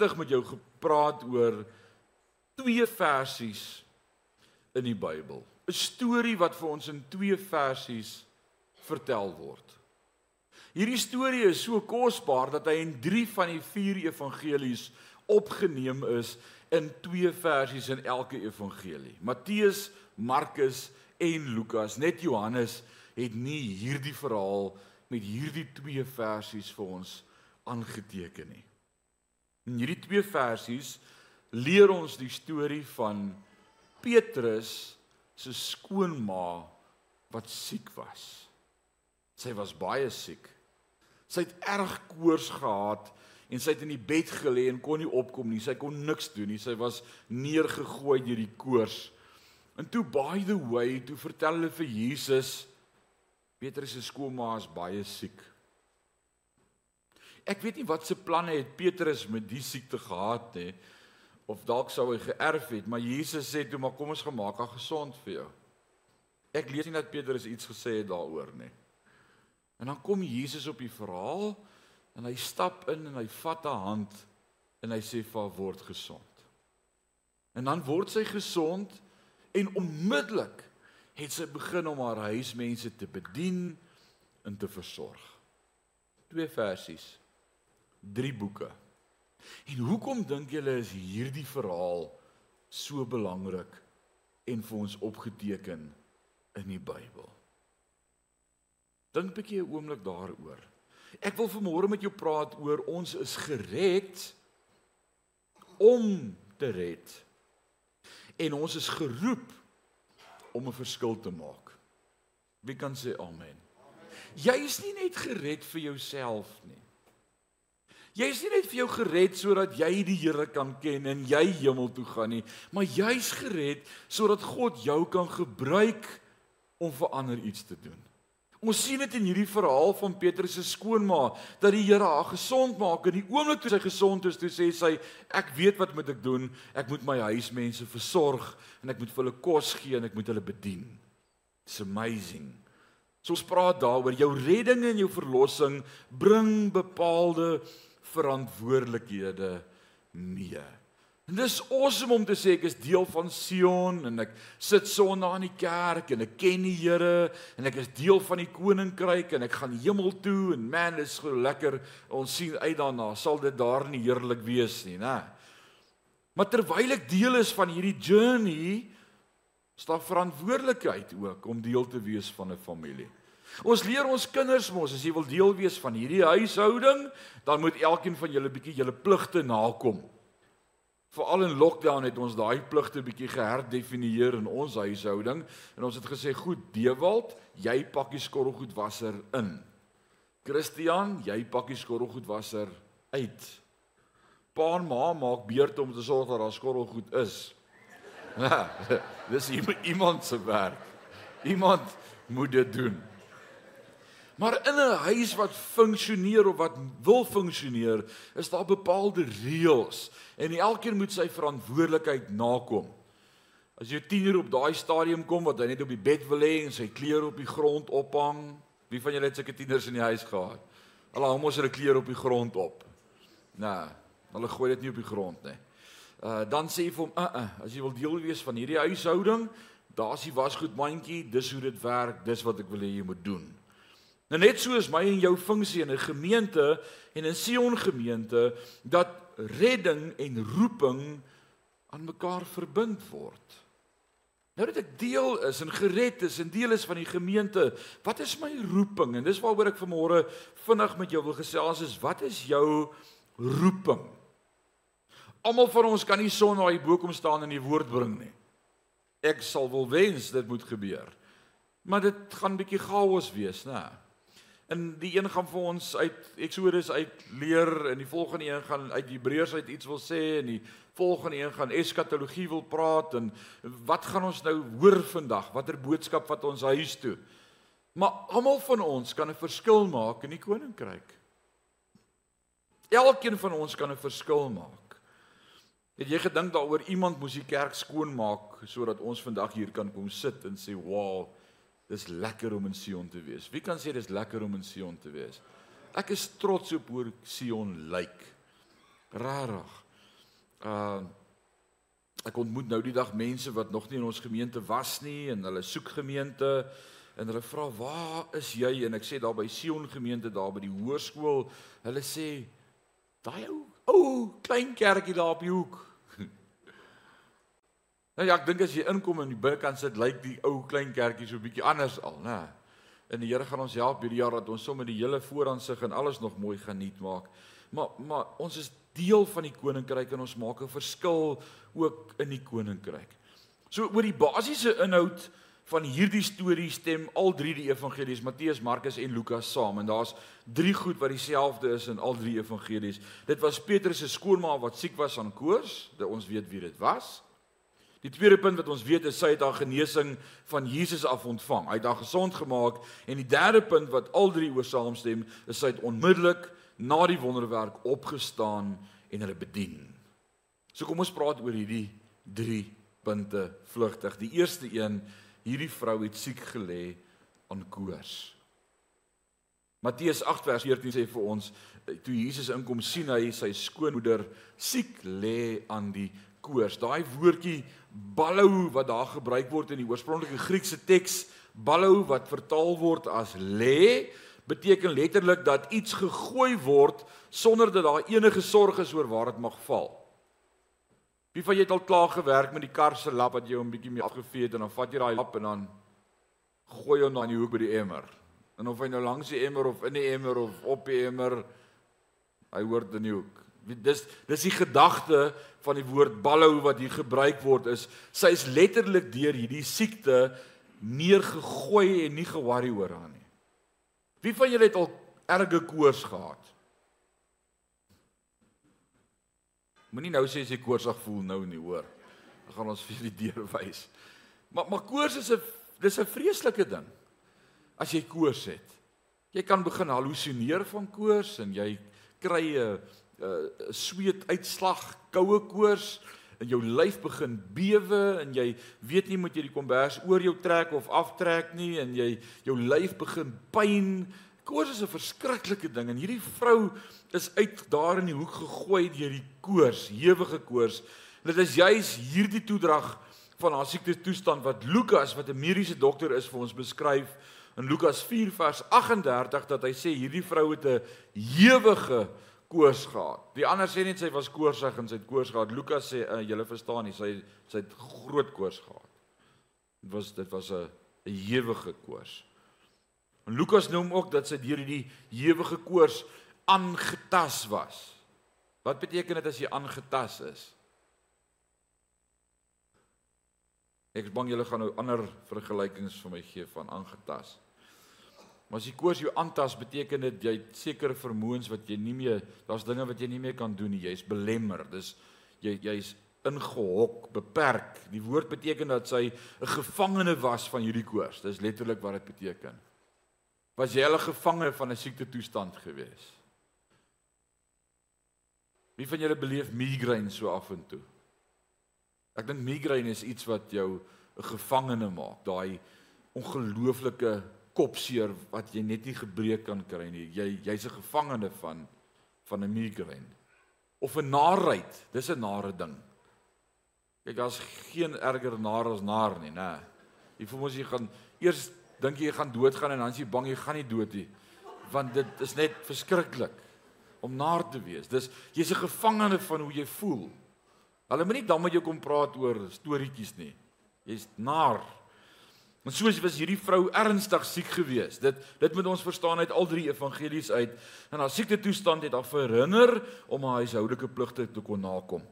regtig met jou gepraat oor twee versies in die Bybel. 'n Storie wat vir ons in twee versies vertel word. Hierdie storie is so kosbaar dat hy in 3 van die 4 evangelies opgeneem is in twee versies in elke evangelie. Matteus, Markus en Lukas. Net Johannes het nie hierdie verhaal met hierdie twee versies vir ons aangeteken nie. In hierdie twee versies leer ons die storie van Petrus se skoonma wat siek was. Sy was baie siek. Sy het erg koors gehad en sy het in die bed gelê en kon nie opkom nie. Sy kon niks doen nie. Sy was neergegooi deur die koors. En toe by the way, toe vertel hulle vir Jesus Petrus se skoonma is baie siek. Ek weet nie wat se planne het Petrus met die siekte gehad nie of dalk sou hy geërf het, maar Jesus sê toe maar kom ons gemaak haar gesond vir jou. Ek lees nie dat Petrus iets gesê het daaroor nie. En dan kom Jesus op die verhaal en hy stap in en hy vat haar hand en hy sê vir haar word gesond. En dan word sy gesond en onmiddellik het sy begin om haar huismense te bedien en te versorg. Twee versies drie boeke. En hoekom dink julle is hierdie verhaal so belangrik en vir ons opgeteken in die Bybel? Dink 'n bietjie 'n oomblik daaroor. Ek wil vanmôre met jou praat oor ons is gered om te red. En ons is geroep om 'n verskil te maak. Wie kan sê amen? Jy is nie net gered vir jouself nie. Jy is nie net vir jou gered sodat jy die Here kan ken en jy hemel toe gaan nie, maar jy's gered sodat God jou kan gebruik om vir ander iets te doen. Ons sien dit in hierdie verhaal van Petrus se skoonma dat die Here haar gesond maak en die oomblik toe sy gesond is, toe sê sy ek weet wat moet ek doen? Ek moet my huismense versorg en ek moet vir hulle kos gee en ek moet hulle bedien. It's amazing. So ons praat daaroor jou redding en jou verlossing bring bepaalde verantwoordelikhede mee. En dis awesome om te sê ek is deel van Sion en ek sit Sondag in die kerk en ek ken die Here en ek is deel van die koninkryk en ek gaan hemel toe en man dis so lekker ons sien uit daarna sal dit daar nie heerlik wees nie nê Maar terwyl ek deel is van hierdie journey staan verantwoordelikheid ook om deel te wees van 'n familie Ons leer ons kinders mos as jy wil deel wees van hierdie huishouding, dan moet elkeen van julle bietjie julle pligte nakom. Veral in lockdown het ons daai pligte bietjie geherdefinieer in ons huishouding en ons het gesê goed, Dewald, jy pak die skorrelgoedwasser in. Christian, jy pak die skorrelgoedwasser uit. Pa en ma maak beurt om te sorg dat daar skorrelgoed is. Dis iemand se werk. Iemand moet dit doen. Maar in 'n huis wat funksioneer of wat wil funksioneer, is daar bepaalde reëls en elkeen moet sy verantwoordelikheid nakom. As jy 10 uur op daai stadium kom wat hy net op die bed wil lê en sy klere op die grond ophang, wie van julle het sulke tieners in die huis gehad? Hulle hang mos hulle klere op die grond op. Nee, hulle gooi dit nie op die grond nie. Uh dan sê jy vir hom, "Uh, uh as jy wil deel wees van hierdie huishouding, daar's die wasgoedmandjie, dis hoe dit werk, dis wat ek wil hê jy moet doen." Nou net so is my en jou funksie in 'n gemeente en in Sion gemeente dat redding en roeping aan mekaar verbind word. Nou dat ek deel is en gered is en deel is van die gemeente, wat is my roeping? En dis waaroor ek vanmôre vinnig met jou wil gesels is wat is jou roeping? Almal van ons kan nie sonder daai boek om staan en die woord bring nie. Ek sal wil wens dit moet gebeur. Maar dit gaan bietjie chaos wees, né? In die een gaan vir ons uit Exodus uit leer en die volgende een gaan uit Hebreërs uit iets wil sê en die volgende een gaan eskatologie wil praat en wat gaan ons nou hoor vandag? Watter boodskap wat ons huis toe? Maar almal van ons kan 'n verskil maak in die koninkryk. Elkeen van ons kan 'n verskil maak. Het jy gedink daaroor iemand moes die kerk skoon maak sodat ons vandag hier kan kom sit en sê wow Dis lekker om in Sion te wees. Wie kan sê dis lekker om in Sion te wees? Ek is trots op hoe Sion lyk. Rarig. Uh ek ontmoet nou die dag mense wat nog nie in ons gemeente was nie en hulle soek gemeente en hulle vra waar is jy en ek sê daar by Sion gemeente daar by die hoërskool hulle sê daai ou ou klein kerkie daar op die hoek Nou ja, ek dink as jy inkom in die binnekant sit lyk die ou klein kerkie so 'n bietjie anders al, né? En die Here gaan ons help hierdie jaar dat ons sommer die hele vooraansig en alles nog mooi geniet maak. Maar maar ons is deel van die koninkryk en ons maak 'n verskil ook in die koninkryk. So oor die basiese inhoud van hierdie storie stem al drie die evangelies Matteus, Markus en Lukas saam en daar's drie goed wat dieselfde is in al drie evangelies. Dit was Petrus se skoonma wat siek was aan koors, ons weet wie dit was. Die tweede punt wat ons weet is sy het haar genesing van Jesus af ontvang. Hy het haar gesond gemaak en die derde punt wat al drie oor saamstem is sy het onmiddellik na die wonderwerk opgestaan en hulle bedien. So kom ons praat oor hierdie drie punte vlugtig. Die eerste een, hierdie vrou het siek gelê aan koors. Matteus 8 vers 14 sê vir ons toe Jesus inkom sien hy sy skoonmoeder siek lê aan die koors. Daai woordjie ballou wat daar gebruik word in die oorspronklike Griekse teks, ballou wat vertaal word as lê, beteken letterlik dat iets gegooi word sonder dat daar enige sorg is oor waar dit mag val. Wie van julle het al klaar gewerk met die kar se lap wat jy hom bietjie mee afgevee het en dan vat jy daai lap en dan gooi hom dan in die hoek by die emmer. En of hy nou langs die emmer of in die emmer of op die emmer, hy hoort in die hoek. Dis dis die gedagte van die woord ballou wat hier gebruik word is sy is letterlik deur hierdie siekte neergegooi en nie ge-worry oor haar nie. Wie van julle het al erge koors gehad? Moenie nou sê as jy koorsig voel nou nie, hoor. Dan gaan ons vir die deur wys. Maar maar koors is 'n dis 'n vreeslike ding. As jy koors het. Jy kan begin halusineer van koors en jy kry 'n sweet uitslag, koue koors en jou lyf begin bewe en jy weet nie moet jy die kombers oor jou trek of aftrek nie en jy jou lyf begin pyn koors is 'n verskriklike ding en hierdie vrou is uit daar in die hoek gegooi deur die koors, hewige koors. Dit is juis hierdie toedrag van haar siekte toestand wat Lukas wat 'n mediese dokter is vir ons beskryf in Lukas 4 vers 38 dat hy sê hierdie vrou het 'n hewige koors gehad. Die ander sê net sy was koorsig en sy het koors gehad. Lukas sê uh, julle verstaan nie, sy sy het groot koors gehad. Dit was dit was 'n 'n hewige koors. En Lukas noem ook dat sy deur hierdie ewige koors aangetas was. Wat beteken dit as jy aangetas is? Ek is bang julle gaan nou ander vergelykings vir my gee van aangetas. Maar as die koors jou aantas, beteken dit jy het sekere vermoëns wat jy nie meer, daar's dinge wat jy nie meer kan doen nie. Jy's belemmer. Dis jy jy's ingehok, beperk. Die woord beteken dat sy 'n gevangene was van hierdie koors. Dis letterlik wat dit beteken was jy al 'n gevangene van 'n siekte toestand gewees? Wie van julle beleef migraine so af en toe? Ek dink migraine is iets wat jou 'n gevangene maak, daai ongelooflike kopseer wat jy net nie gebreek kan kry nie. Jy jy's 'n gevangene van van 'n migraine. Of 'n naarheid, dis 'n nare ding. Kyk, daar's geen erger naar as naar nie, né? Jy voel mos jy gaan eers dink jy gaan doodgaan en dan is jy bang jy gaan nie dood nie. Want dit is net verskriklik om naar te wees. Dis jy's 'n gevangene van hoe jy voel. Hulle moet nie dan met jou kom praat oor storieetjies nie. Jy's naar. Want soos was hierdie vrou ernstig siek gewees. Dit dit moet ons verstaan uit al drie evangelies uit. En haar siekte toestand het haar verhinder om haar huishoudelike pligte te kon nakom.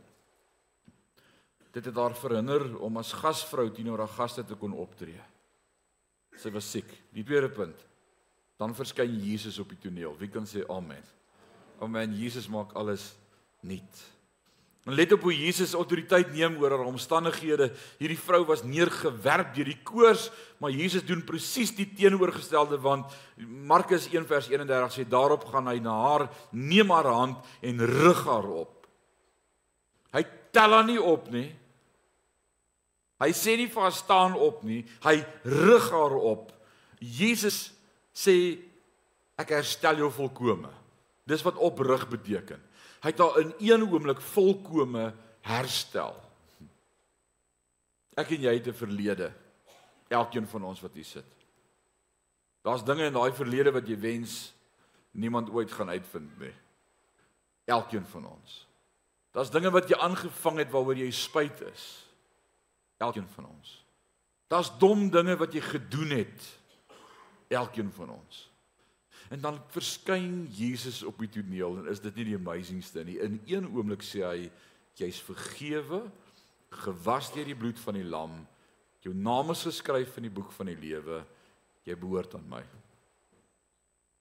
Dit het haar verhinder om as gasvrou teenoor haar gaste te kon optree. Sy was siek. Die tweede punt. Dan verskyn Jesus op die toneel. Wie kan sê amen? Amen. Jesus maak alles nuut. En let op hoe Jesus autoriteit neem oor haar omstandighede. Hierdie vrou was neergewerp deur die koors, maar Jesus doen presies die teenoorgestelde want Markus 1 vers 31 sê daarop gaan hy na haar, neem haar hand en rig haar op. Hy tel haar nie op nie. Hy sê nie vir haar staan op nie, hy rig haar op. Jesus sê ek herstel jou volkome. Dis wat oprig beteken. Hy het haar in een oomblik volkome herstel. Ek en jy het 'n verlede. Elkeen van ons wat hier sit. Daar's dinge in daai verlede wat jy wens niemand ooit gaan uitvind nie. Elkeen van ons. Daar's dinge wat jy aangevang het waaroor jy spyt is. Elkeen van ons. Daar's dom dinge wat jy gedoen het. Elkeen van ons. En dan verskyn Jesus op die toneel en is dit nie die amazingste nie. In een oomblik sê hy jy's vergewe, gewas deur die bloed van die lam. Jou naam is geskryf in die boek van die lewe. Jy behoort aan my.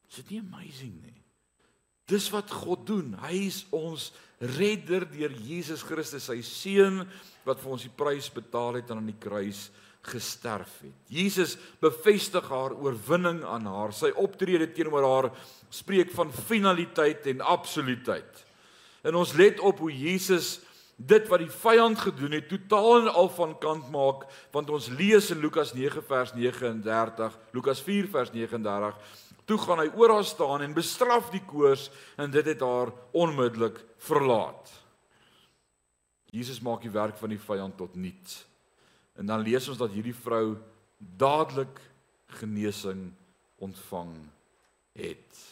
Is dit nie amazing nie? Dis wat God doen. Hy is ons redder deur Jesus Christus, sy seun wat vir ons die prys betaal het aan die kruis gesterf het. Jesus bevestig haar oorwinning aan haar. Sy optrede teenoor haar spreek van finaliteit en absolutiteit. En ons let op hoe Jesus dit wat die vyand gedoen het totaal en al van kant maak want ons lees in Lukas 9 vers 39 Lukas 4 vers 39 toe gaan hy oor haar staan en bestraf die koors en dit het haar onmiddellik verlaat Jesus maak die werk van die vyand tot niets en dan lees ons dat hierdie vrou dadelik genesing ontvang het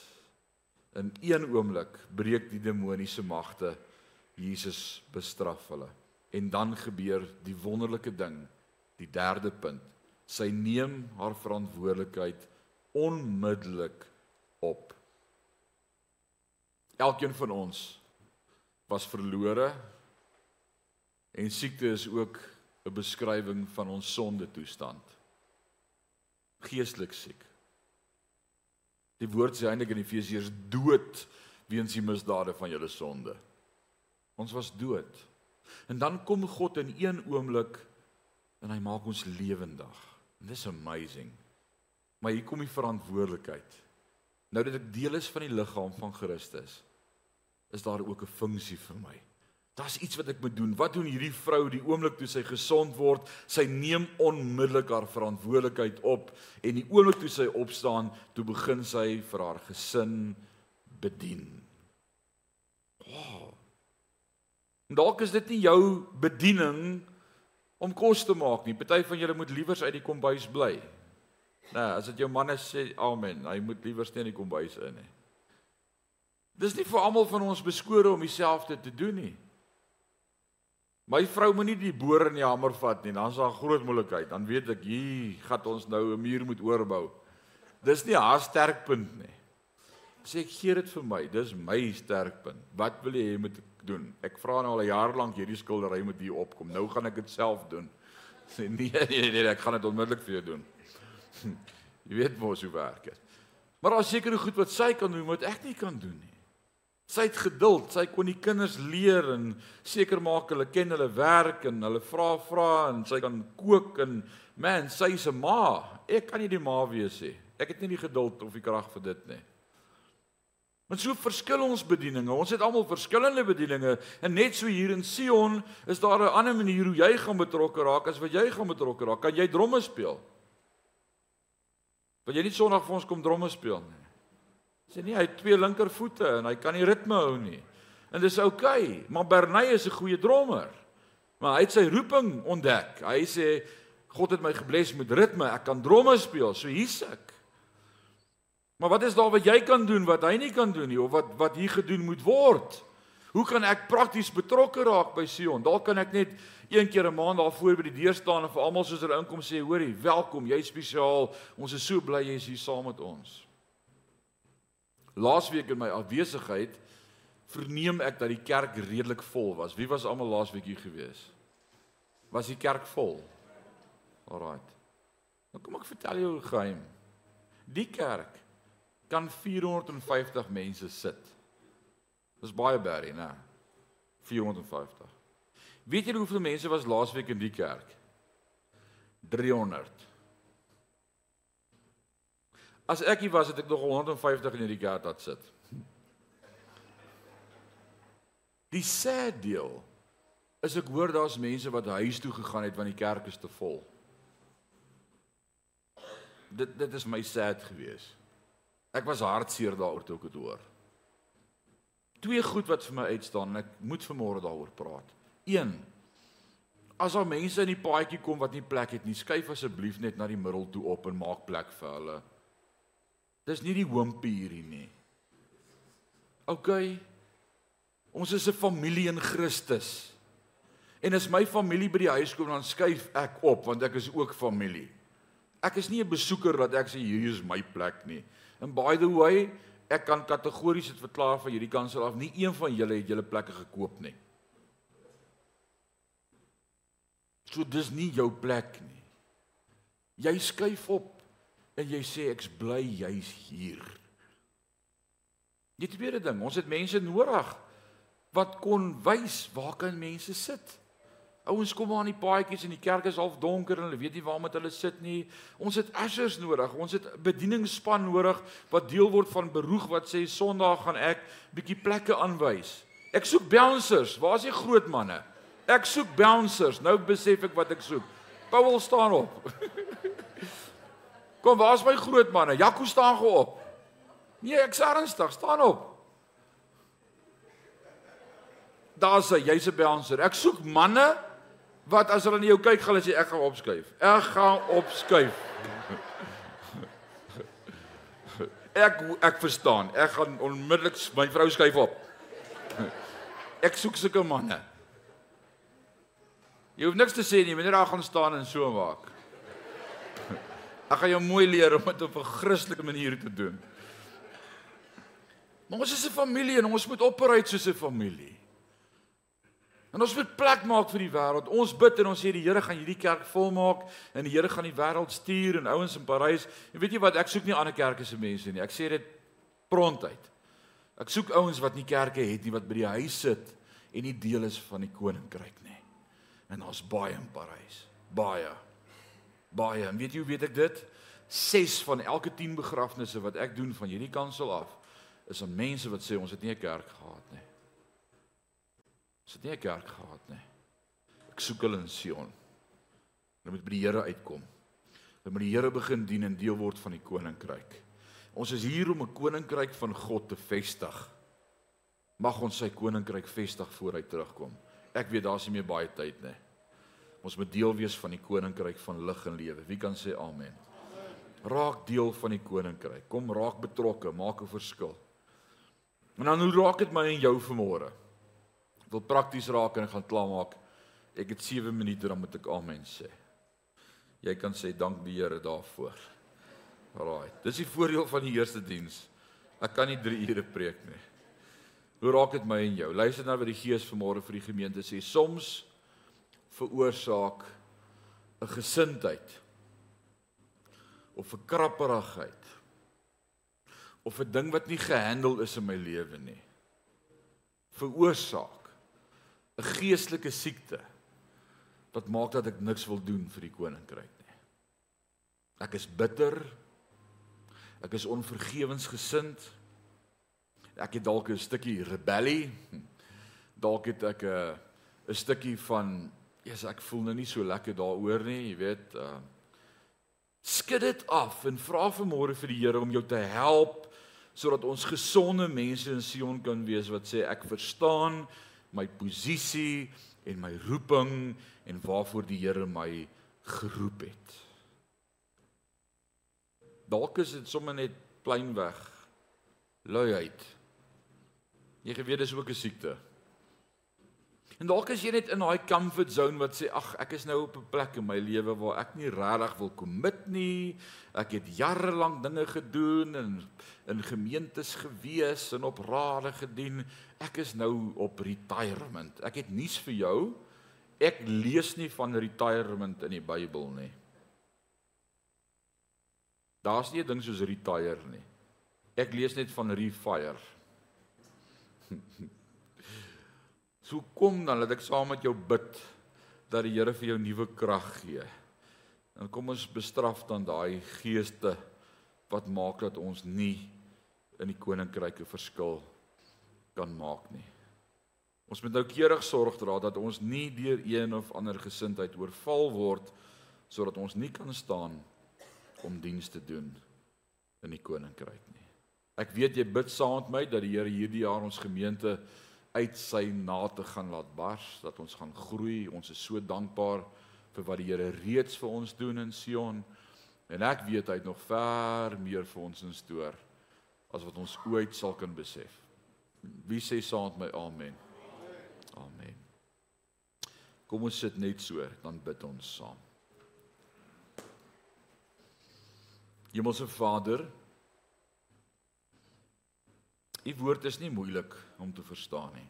in een oomblik breek die demoniese magte Jesus bestraf hulle. En dan gebeur die wonderlike ding, die derde punt. Sy neem haar verantwoordelikheid onmiddellik op. Elkeen van ons was verlore en siekte is ook 'n beskrywing van ons sonde toestand. Geestelik siek. Die woord sê eintlik in Efesiërs dood weens die misdade van julle sonde. Ons was dood. En dan kom God in een oomblik en hy maak ons lewendig. And this amazing. Maar hier kom die verantwoordelikheid. Nou dat ek deel is van die liggaam van Christus, is daar ook 'n funksie vir my. Daar's iets wat ek moet doen. Wat doen hierdie vrou die oomblik toe sy gesond word? Sy neem onmiddellik haar verantwoordelikheid op en die oomblik toe sy opstaan, toe begin sy vir haar gesin bedien. Wow. En dalk is dit nie jou bediening om kos te maak nie. Party van julle moet liewers uit die kombuis bly. Nee, as dit jou man is sê amen, hy moet liewers nie in die kombuis in nie. Dis nie vir almal van ons beskore om dieselfde te doen nie. My vrou moet nie die boor in die hamer vat nie, dan's daar groot moeilikheid. Dan weet ek, hier gaan ons nou 'n muur moet oorbou. Dis nie haar sterkpunt nie. Sê ek gee dit vir my, dis my sterkpunt. Wat wil jy hê moet ek doen. Ek vra nou al 'n jaar lank hierdie skildery moet hier opkom. Nou gaan ek dit self doen. Sê nee, nee, nee, ek gaan dit onmiddellik vir jou doen. Jy weet mos hoe werk dit. Maar daar is sekere goed wat sy kan doen wat ek nie kan doen nie. Sy het geduld. Sy kon die kinders leer en seker maak hulle ken hulle werk en hulle vra vra en sy kan kook en man, sy's 'n ma. Ek kan nie die ma wees nie. Ek het nie die geduld of die krag vir dit nie. Want so verskil ons bedieninge. Ons het almal verskillende bedieninge en net so hier in Sion is daar 'n ander manier hoe jy gaan betrokke raak as wat jy gaan betrokke raak. Kan jy dromme speel? Wil jy nie Sondag vir ons kom dromme speel nie? Sê nie hy het twee linkervoete en hy kan nie ritme hou nie. En dis oukei, okay, maar Bernay is 'n goeie drommer. Maar hy het sy roeping ontdek. Hy sê God het my gebless met ritme. Ek kan dromme speel. So hier's ek. Maar wat is daar wat jy kan doen wat hy nie kan doen nie of wat wat hier gedoen moet word? Hoe kan ek prakties betrokke raak by Sion? Dalk kan ek net een keer 'n maand daar voor by die deur staan en vir almal soos hulle inkom sê, hoorie, welkom, jy spesiaal. Ons is so bly jy is hier saam met ons. Laasweek in my afwesigheid verneem ek dat die kerk redelik vol was. Wie was almal laasweek hier gewees? Was die kerk vol? Alraight. Nou kom ek vertel jou 'n geheim. Die kerk kan 450 mense sit. Dis baie baie, né? 450. Weet julle hoeveel mense was laasweek in die kerk? 300. As ek hier was, het ek nog 150 in die kerk laat sit. Die sad deel is ek hoor daar's mense wat huis toe gegaan het want die kerk is te vol. Dit dit is my sad geweest. Ek was hartseer daaroor toe ek dit hoor. Twee goed wat vir my uitstaan en ek moet vanmôre daaroor praat. 1. As daar mense in die paadjie kom wat nie plek het nie, skuif asseblief net na die middel toe op en maak plek vir hulle. Dis nie die hompie hierdie nie. OK. Ons is 'n familie in Christus. En as my familie by die huis kom dan skuif ek op want ek is ook familie. Ek is nie 'n besoeker dat ek sê hierdie is my plek nie. And by the way, ek kan kategories dit verklaar van hierdie kansel af, nie een van julle het julle plekke gekoop nie. So dis nie jou plek nie. Jy skuif op en jy sê ek's bly jy's hier. Die tweede ding, ons het mense nodig wat kon wys waar kan mense sit. Ouens kom maar aan die paadjies en die kerk is half donker en hulle weet nie waar met hulle sit nie. Ons het ushers nodig. Ons het bedieningsspan nodig wat deel word van beroeg wat sê Sondag gaan ek bietjie plekke aanwys. Ek soek bouncers. Waar is die groot manne? Ek soek bouncers. Nou besef ek wat ek soek. Paul staan op. Kom, waar is my groot manne? Jaco staan gou op. Nee, ek's ernstig, staan op. Daar's hy, jy's 'n bouncer. Ek soek manne wat as hulle na jou kyk, gaan hulle sê ek gaan opskuif. Ek gaan opskuif. Ek ek verstaan. Ek gaan onmiddellik my vrou skuif op. Ek soek sulke manne. Jy hoef niks te sê nie, jy daar gaan staan en so maak. Ek gaan jou mooi leer om dit op 'n Christelike manier te doen. Maar ons is 'n familie en ons moet operate soos 'n familie. En ons moet plek maak vir die wêreld. Ons bid en ons sê die Here gaan hierdie kerk volmaak en die Here gaan die wêreld stuur en ouens in Parys. En weet jy wat, ek soek nie ander kerke se mense nie. Ek sê dit prontuit. Ek soek ouens wat nie kerke het nie wat by die huis sit en nie deel is van die koninkryk nie. En ons baie in Parys. Baie baie. En weet jy hoe weet ek dit? 6 van elke 10 begrafnisse wat ek doen van hierdie kansel af is aan mense wat sê ons het nie 'n kerk gehad nie. Ons het nie 'n kerk gehad nie. Ek soek hulle in Sion. Hulle moet by die Here uitkom. Hulle moet die Here begin dien en deel word van die koninkryk. Ons is hier om 'n koninkryk van God te vestig. Mag ons sy koninkryk vestig voor hy terugkom. Ek weet daar's nie meer baie tyd nie. Ons moet deel wees van die koninkryk van lig en lewe. Wie kan sê amen? Raak deel van die koninkryk. Kom raak betrokke, maak 'n verskil. En dan hoe raak dit my en jou vanmôre? Wil prakties raak en gaan klaarmaak. Ek het 7 minute dan moet ek amen sê. Jy kan sê dank die Here daarvoor. Alraai. Dis die voordeel van die eerste diens. Ek kan nie 3 ure preek nie. Hoe raak dit my en jou? Luister nou wat die Gees vanmôre vir die gemeente sê. Soms veroorsaak 'n gesindheid of 'n krapperigheid of 'n ding wat nie gehandel is in my lewe nie. Veroorsaak 'n geestelike siekte wat maak dat ek niks wil doen vir die koninkryk nie. Ek is bitter ek is onvergewensgesind ek het dalk 'n stukkie rebellie dalk het ek 'n 'n stukkie van Jesus, ek voel nou nie so lekker daaroor nie, jy weet. Uh skud dit af en vra vanmôre vir die Here om jou te help sodat ons gesonde mense in Sion kan wees wat sê ek verstaan my posisie en my roeping en waarvoor die Here my geroep het. Dalk is dit sommer net pleinweg luiheid. Jy geweet dis ook 'n siekte. En dalk is jy net in daai comfort zone wat sê ag ek is nou op 'n plek in my lewe waar ek nie regtig wil commit nie. Ek het jare lank dinge gedoen en in gemeentes gewees en op rade gedien. Ek is nou op retirement. Ek het nuus vir jou. Ek lees nie van retirement in die Bybel nie. Daar's nie 'n ding soos retire nie. Ek lees net van refire. So kom dan dat ek saam met jou bid dat die Here vir jou nuwe krag gee. En kom ons bestraf dan daai geeste wat maak dat ons nie in die koninkryke verskil kan maak nie. Ons moet nou keurig sorg dra dat ons nie deur een of ander gesindheid oorval word sodat ons nie kan staan om diens te doen in die koninkryk nie. Ek weet jy bid saam met my dat die Here hierdie jaar ons gemeente uit sy nate gaan laat bars, dat ons gaan groei. Ons is so dankbaar vir wat die Here reeds vir ons doen in Sion. En ek weet hy het nog ver meer vir ons in stoor as wat ons ooit sal kan besef. Wie sê saam met my amen? Amen. Kom ons sit net so, dan bid ons saam. Hemelse Vader, U woord is nie moeilik om te verstaan nie.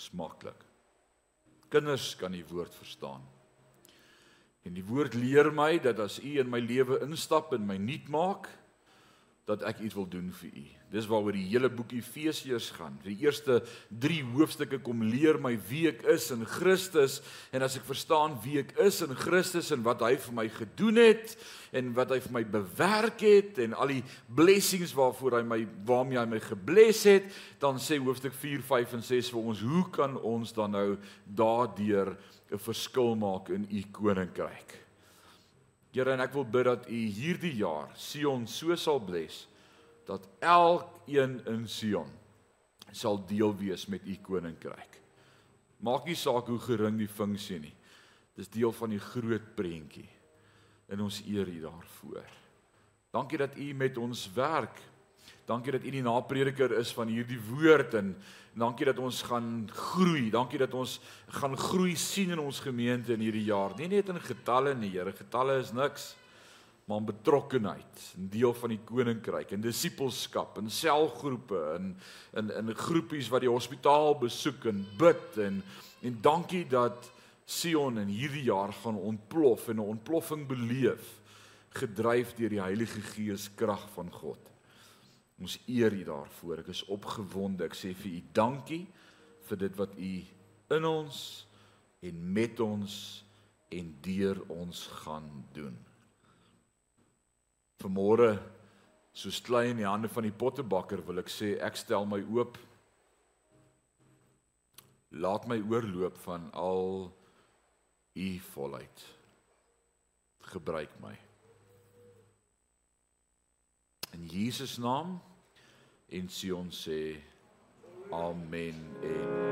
Smaklik. Kinders kan die woord verstaan. En die woord leer my dat as U in my lewe instap en my nuut maak, dat ek iets wil doen vir u. Dis waaroor die hele boek Efesiërs gaan. Die eerste 3 hoofstukke kom leer my wie ek is in Christus en as ek verstaan wie ek is in Christus en wat hy vir my gedoen het en wat hy vir my bewerk het en al die blessings waarvoor hy my waarmee hy my gebless het, dan sê hoofstuk 4, 5 en 6 vir ons, hoe kan ons dan nou daardeur 'n verskil maak in u koninkryk? Here en ek wil bid dat U hierdie jaar Sion so sal bless dat elkeen in Sion sal deel wees met U koninkryk. Maak nie saak hoe gering die funksie nie. Dis deel van die groot prentjie. En ons eer U daarvoor. Dankie dat U met ons werk. Dankie dat U die naprediker is van hierdie woord en dankie dat ons gaan groei. Dankie dat ons gaan groei sien in ons gemeente in hierdie jaar. Nie net in getalle nie, Here, getalle is niks, maar in betrokkenheid, 'n deel van die koninkryk, in disippelskap, in selgroepe, in in in groepies wat die hospitaal besoek en bid en en dankie dat Sion in hierdie jaar gaan ontplof en 'n ontploffing beleef gedryf deur die Heilige Gees krag van God. Ons eer U daarvoor. Ek is opgewonde. Ek sê vir U dankie vir dit wat U in ons en met ons en deur ons gaan doen. Vanmôre soos klein in die hande van die pottebakker wil ek sê ek stel my oop. Laat my oorloop van al U volheid. Gebruik my. In Jesus naam en Sion sê amen en